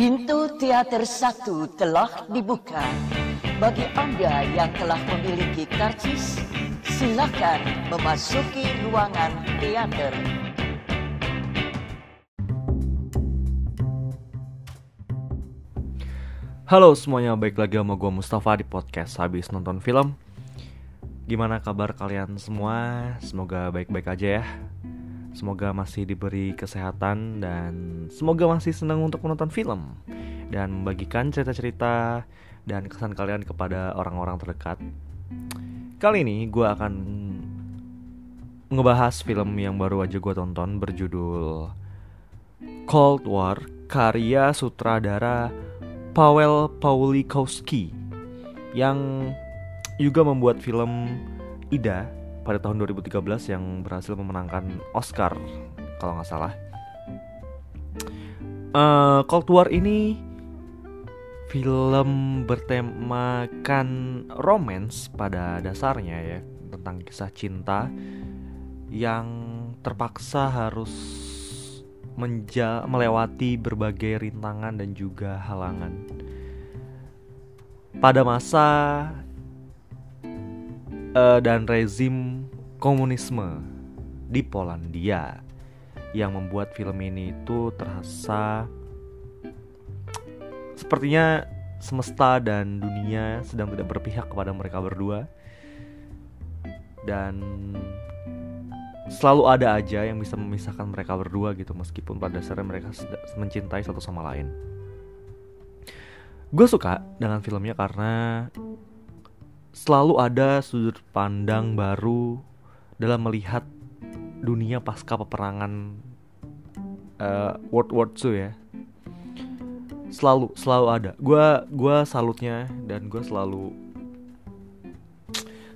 Pintu teater satu telah dibuka. Bagi Anda yang telah memiliki karcis, silakan memasuki ruangan teater. Halo semuanya, baik lagi sama gue Mustafa di podcast habis nonton film Gimana kabar kalian semua? Semoga baik-baik aja ya Semoga masih diberi kesehatan dan semoga masih senang untuk menonton film dan membagikan cerita-cerita dan kesan kalian kepada orang-orang terdekat. Kali ini gue akan ngebahas film yang baru aja gue tonton berjudul Cold War karya sutradara Paweł Pawlikowski yang juga membuat film Ida pada tahun 2013 yang berhasil memenangkan Oscar kalau nggak salah. Uh, Cold War ini film bertemakan romance pada dasarnya ya tentang kisah cinta yang terpaksa harus menja melewati berbagai rintangan dan juga halangan. Pada masa uh, dan rezim komunisme di Polandia yang membuat film ini itu terasa sepertinya semesta dan dunia sedang tidak berpihak kepada mereka berdua dan selalu ada aja yang bisa memisahkan mereka berdua gitu meskipun pada dasarnya mereka mencintai satu sama lain. Gue suka dengan filmnya karena selalu ada sudut pandang baru dalam melihat dunia pasca peperangan uh, World War II ya. Selalu selalu ada. Gue gua salutnya dan gue selalu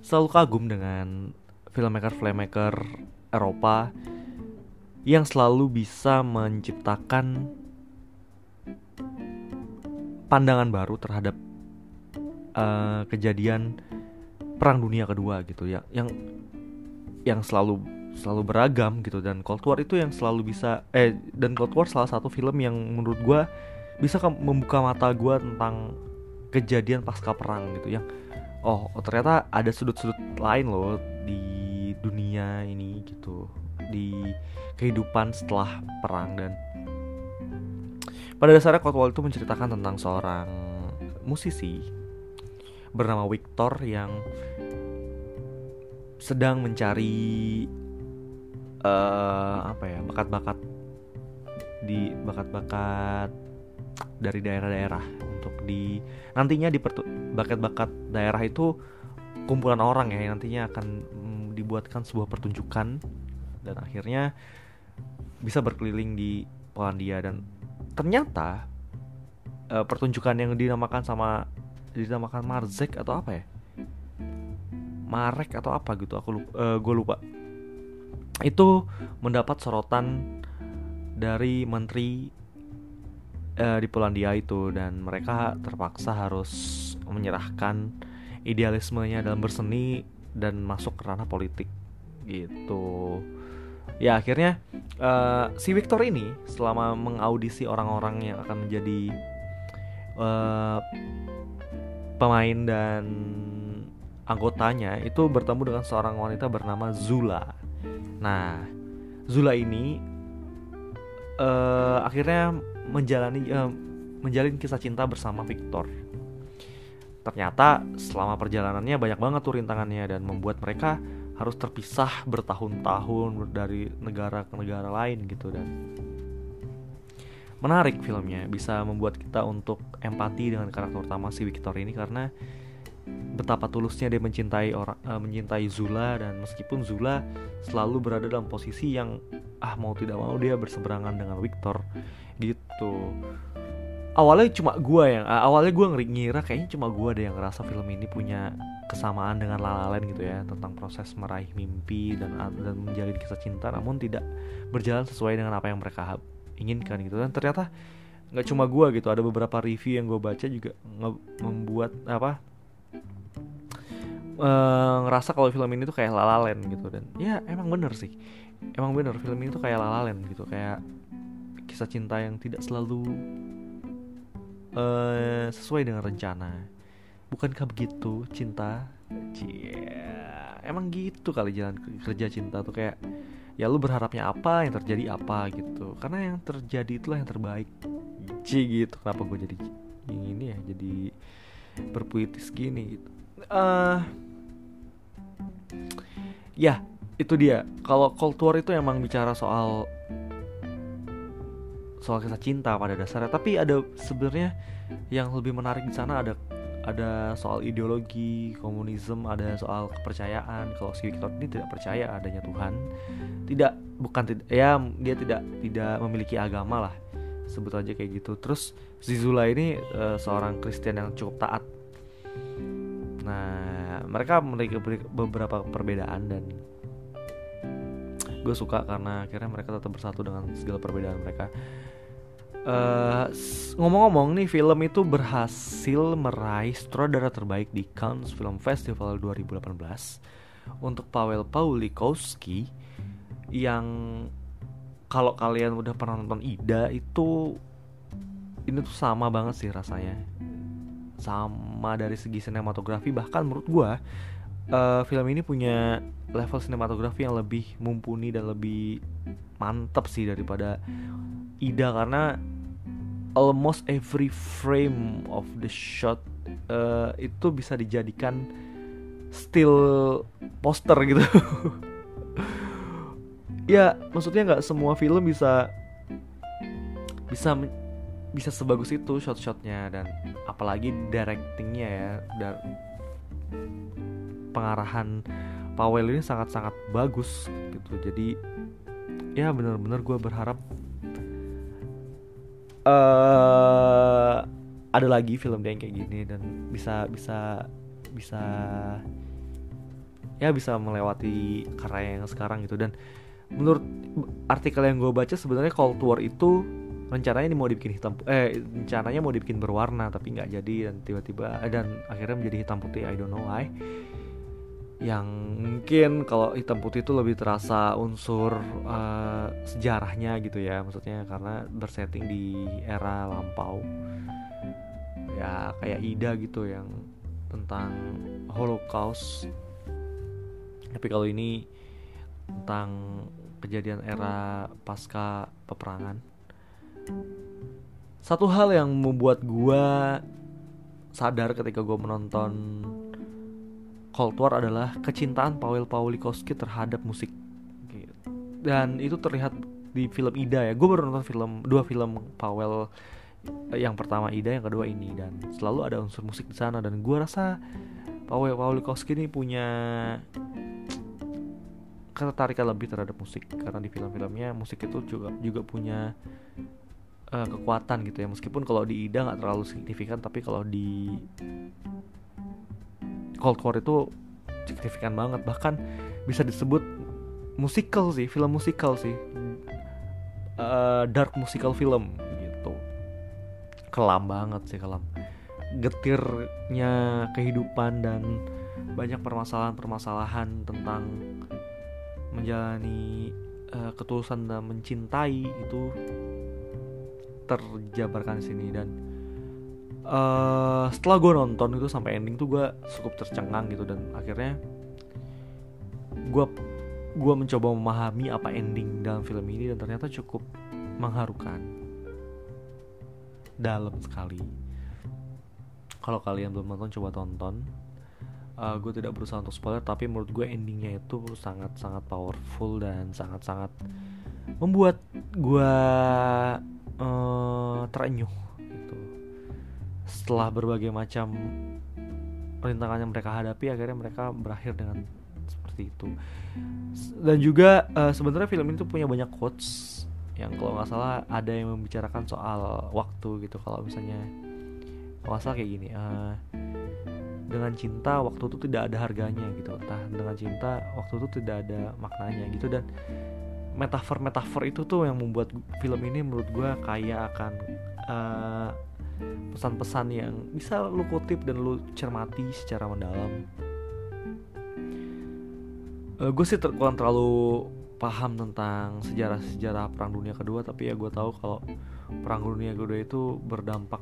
selalu kagum dengan filmmaker filmmaker Eropa yang selalu bisa menciptakan pandangan baru terhadap uh, kejadian perang dunia kedua gitu ya. Yang yang selalu selalu beragam gitu. Dan Cold War itu yang selalu bisa eh dan Cold War salah satu film yang menurut gue bisa membuka mata gue tentang kejadian pasca perang gitu. Yang oh, oh ternyata ada sudut-sudut lain loh di dunia ini gitu. Di kehidupan setelah perang. Dan pada dasarnya Cold War itu menceritakan tentang seorang musisi bernama Victor yang sedang mencari uh, apa ya bakat-bakat di bakat-bakat dari daerah-daerah untuk di nantinya di bakat-bakat daerah itu kumpulan orang ya yang nantinya akan mm, dibuatkan sebuah pertunjukan dan akhirnya bisa berkeliling di Polandia dan ternyata uh, pertunjukan yang dinamakan sama dinamakan Marzek atau apa ya Marek atau apa gitu aku lupa, uh, eh, gue lupa. Itu mendapat sorotan dari menteri uh, di Polandia itu dan mereka terpaksa harus menyerahkan idealismenya dalam berseni dan masuk ke ranah politik gitu. Ya akhirnya uh, si Victor ini selama mengaudisi orang-orang yang akan menjadi uh, pemain dan anggotanya itu bertemu dengan seorang wanita bernama Zula. Nah, Zula ini uh, akhirnya menjalani uh, menjalin kisah cinta bersama Victor. Ternyata selama perjalanannya banyak banget tuh rintangannya dan membuat mereka harus terpisah bertahun-tahun dari negara ke negara lain gitu dan menarik filmnya bisa membuat kita untuk empati dengan karakter utama si Victor ini karena betapa tulusnya dia mencintai orang uh, mencintai Zula dan meskipun Zula selalu berada dalam posisi yang ah mau tidak mau dia berseberangan dengan Victor gitu. Awalnya cuma gue yang uh, awalnya gue ngira kayaknya cuma gue deh yang ngerasa film ini punya kesamaan dengan La gitu ya tentang proses meraih mimpi dan dan menjalin kisah cinta namun tidak berjalan sesuai dengan apa yang mereka inginkan gitu. Dan ternyata nggak cuma gue gitu ada beberapa review yang gue baca juga membuat apa uh, ngerasa kalau film ini tuh kayak lalalen gitu. Dan ya emang bener sih. Emang bener film ini tuh kayak lalalen gitu. Kayak kisah cinta yang tidak selalu uh, sesuai dengan rencana. Bukankah begitu cinta? Cie, emang gitu kali jalan kerja cinta tuh kayak ya lu berharapnya apa yang terjadi apa gitu. Karena yang terjadi itulah yang terbaik. Cie gitu. Kenapa gue jadi ini ya jadi berpuitis gini gitu. Uh, ya itu dia. Kalau cold war itu emang bicara soal soal kisah cinta pada dasarnya. Tapi ada sebenarnya yang lebih menarik di sana ada ada soal ideologi komunisme ada soal kepercayaan. Kalau si Victor ini tidak percaya adanya Tuhan. Tidak bukan tidak ya dia tidak tidak memiliki agama lah. Sebut aja kayak gitu. Terus Zizula ini uh, seorang Kristen yang cukup taat. Nah mereka memiliki beberapa perbedaan dan gue suka karena akhirnya mereka tetap bersatu dengan segala perbedaan mereka. Eh, ngomong-ngomong nih film itu berhasil meraih sutradara terbaik di Cannes Film Festival 2018 untuk Paweł Pawlikowski yang kalau kalian udah pernah nonton Ida itu ini tuh sama banget sih rasanya sama dari segi sinematografi bahkan menurut gua uh, film ini punya level sinematografi yang lebih mumpuni dan lebih mantap sih daripada Ida karena almost every frame of the shot uh, itu bisa dijadikan still poster gitu. ya maksudnya nggak semua film bisa bisa bisa sebagus itu shot-shotnya dan apalagi directingnya ya dan pengarahan Powell ini sangat-sangat bagus gitu. Jadi ya bener-bener gue berharap uh, ada lagi film dia yang kayak gini dan bisa bisa bisa ya bisa melewati karya yang sekarang gitu. Dan menurut artikel yang gue baca sebenarnya Cold War itu rencananya ini mau dibikin hitam eh rencananya mau dibikin berwarna tapi nggak jadi dan tiba-tiba dan akhirnya menjadi hitam putih. I don't know why. Yang mungkin kalau hitam putih itu lebih terasa unsur uh, sejarahnya gitu ya maksudnya karena bersetting di era lampau. Ya kayak Ida gitu yang tentang Holocaust. Tapi kalau ini tentang kejadian era pasca peperangan satu hal yang membuat gua sadar ketika gua menonton Cold War adalah kecintaan Paweł Pawlikowski terhadap musik. Dan itu terlihat di film Ida ya. Gue baru nonton film dua film Paweł yang pertama Ida yang kedua ini. Dan selalu ada unsur musik di sana. Dan gue rasa Paweł Pawlikowski ini punya ketertarikan lebih terhadap musik. Karena di film-filmnya musik itu juga juga punya uh, kekuatan gitu ya. Meskipun kalau di Ida nggak terlalu signifikan tapi kalau di Cold War itu signifikan banget. Bahkan bisa disebut musical sih film musical sih. Uh, dark musical film gitu. Kelam banget sih kelam. Getirnya kehidupan dan banyak permasalahan-permasalahan tentang menjalani uh, ketulusan dan mencintai itu terjabarkan sini dan uh, setelah gue nonton itu sampai ending tuh gue cukup tercengang gitu dan akhirnya gue gue mencoba memahami apa ending dalam film ini dan ternyata cukup mengharukan. Dalam sekali. Kalau kalian belum nonton coba tonton. Uh, gue tidak berusaha untuk spoiler tapi menurut gue endingnya itu sangat sangat powerful dan sangat sangat membuat gue uh, terenyuh setelah berbagai macam rintangan yang mereka hadapi akhirnya mereka berakhir dengan seperti itu. Dan juga uh, sebenarnya film ini tuh punya banyak quotes yang kalau nggak salah ada yang membicarakan soal waktu gitu. Kalau misalnya kalau nggak salah kayak gini uh, dengan cinta waktu itu tidak ada harganya gitu. Entah dengan cinta waktu itu tidak ada maknanya gitu. Dan metafor metafor itu tuh yang membuat film ini menurut gue kaya akan uh, pesan-pesan yang bisa lu kutip dan lu cermati secara mendalam. Uh, eh, gue sih ter kurang terlalu paham tentang sejarah-sejarah perang dunia kedua tapi ya gue tahu kalau perang dunia kedua itu berdampak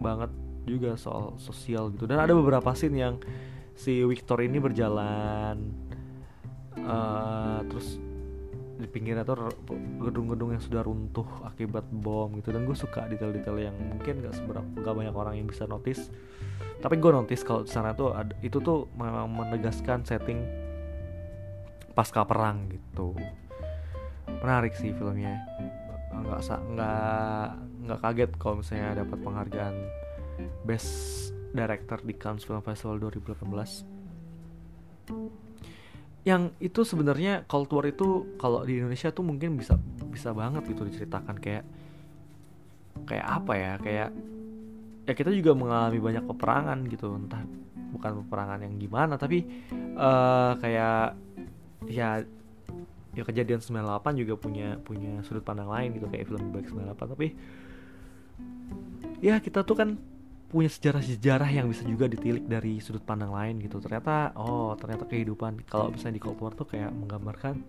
banget juga soal sosial gitu. Dan ada beberapa scene yang si Victor ini berjalan uh, terus di pinggirnya tuh gedung-gedung yang sudah runtuh akibat bom gitu. Dan gue suka detail-detail yang mungkin gak seberapa gak banyak orang yang bisa notice. Tapi gue notice kalau di sana tuh ada, itu tuh memang menegaskan setting pasca perang gitu. Menarik sih filmnya. Nggak nggak nggak kaget kalau misalnya dapat penghargaan best director di Cannes Film Festival 2018 yang itu sebenarnya Cold War itu kalau di Indonesia tuh mungkin bisa bisa banget gitu diceritakan. Kayak kayak apa ya? Kayak ya kita juga mengalami banyak peperangan gitu. Entah bukan peperangan yang gimana tapi uh, kayak ya ya kejadian 98 juga punya punya sudut pandang lain gitu. Kayak film Back 98 tapi ya kita tuh kan punya sejarah-sejarah yang bisa juga ditilik dari sudut pandang lain gitu. Ternyata oh ternyata kehidupan kalau misalnya di Cold War tuh kayak menggambarkan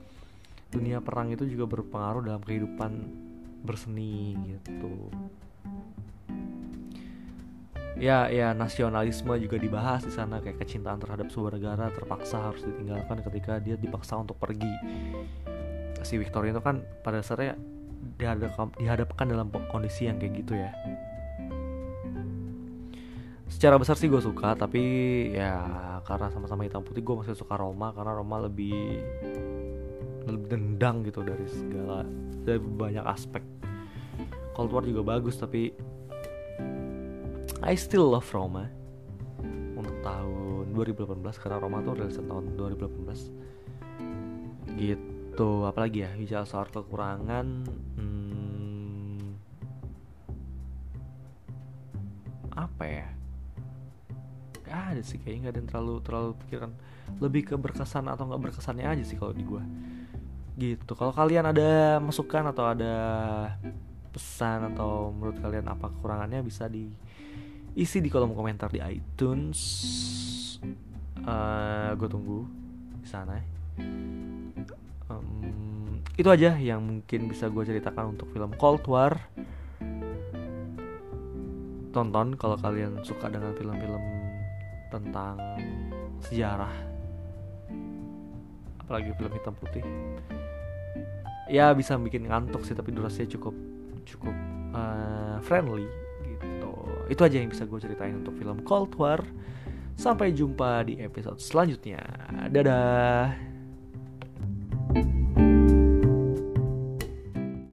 dunia perang itu juga berpengaruh dalam kehidupan berseni gitu. Ya ya nasionalisme juga dibahas di sana kayak kecintaan terhadap sebuah negara terpaksa harus ditinggalkan ketika dia dipaksa untuk pergi. Si Victoria itu kan pada dasarnya dihadapkan dalam kondisi yang kayak gitu ya secara besar sih gue suka tapi ya karena sama-sama hitam putih gue masih suka Roma karena Roma lebih lebih dendang gitu dari segala dari banyak aspek. Cold War juga bagus tapi I still love Roma untuk tahun 2018 karena Roma tuh rilisan tahun 2018 gitu apalagi ya bicara soal kekurangan hmm, apa ya ada sih kayaknya nggak ada yang terlalu terlalu pikiran. Lebih ke berkesan atau nggak berkesannya aja sih kalau di gue gitu. Kalau kalian ada masukan atau ada pesan atau menurut kalian apa kekurangannya bisa di isi di kolom komentar di iTunes. Uh, eh, gue tunggu di sana. Um, itu aja yang mungkin bisa gue ceritakan untuk film Cold War. Tonton kalau kalian suka dengan film-film tentang sejarah. Apalagi film hitam putih. Ya bisa bikin ngantuk sih tapi durasinya cukup cukup uh, friendly gitu. Itu aja yang bisa gue ceritain untuk film Cold War. Sampai jumpa di episode selanjutnya. Dadah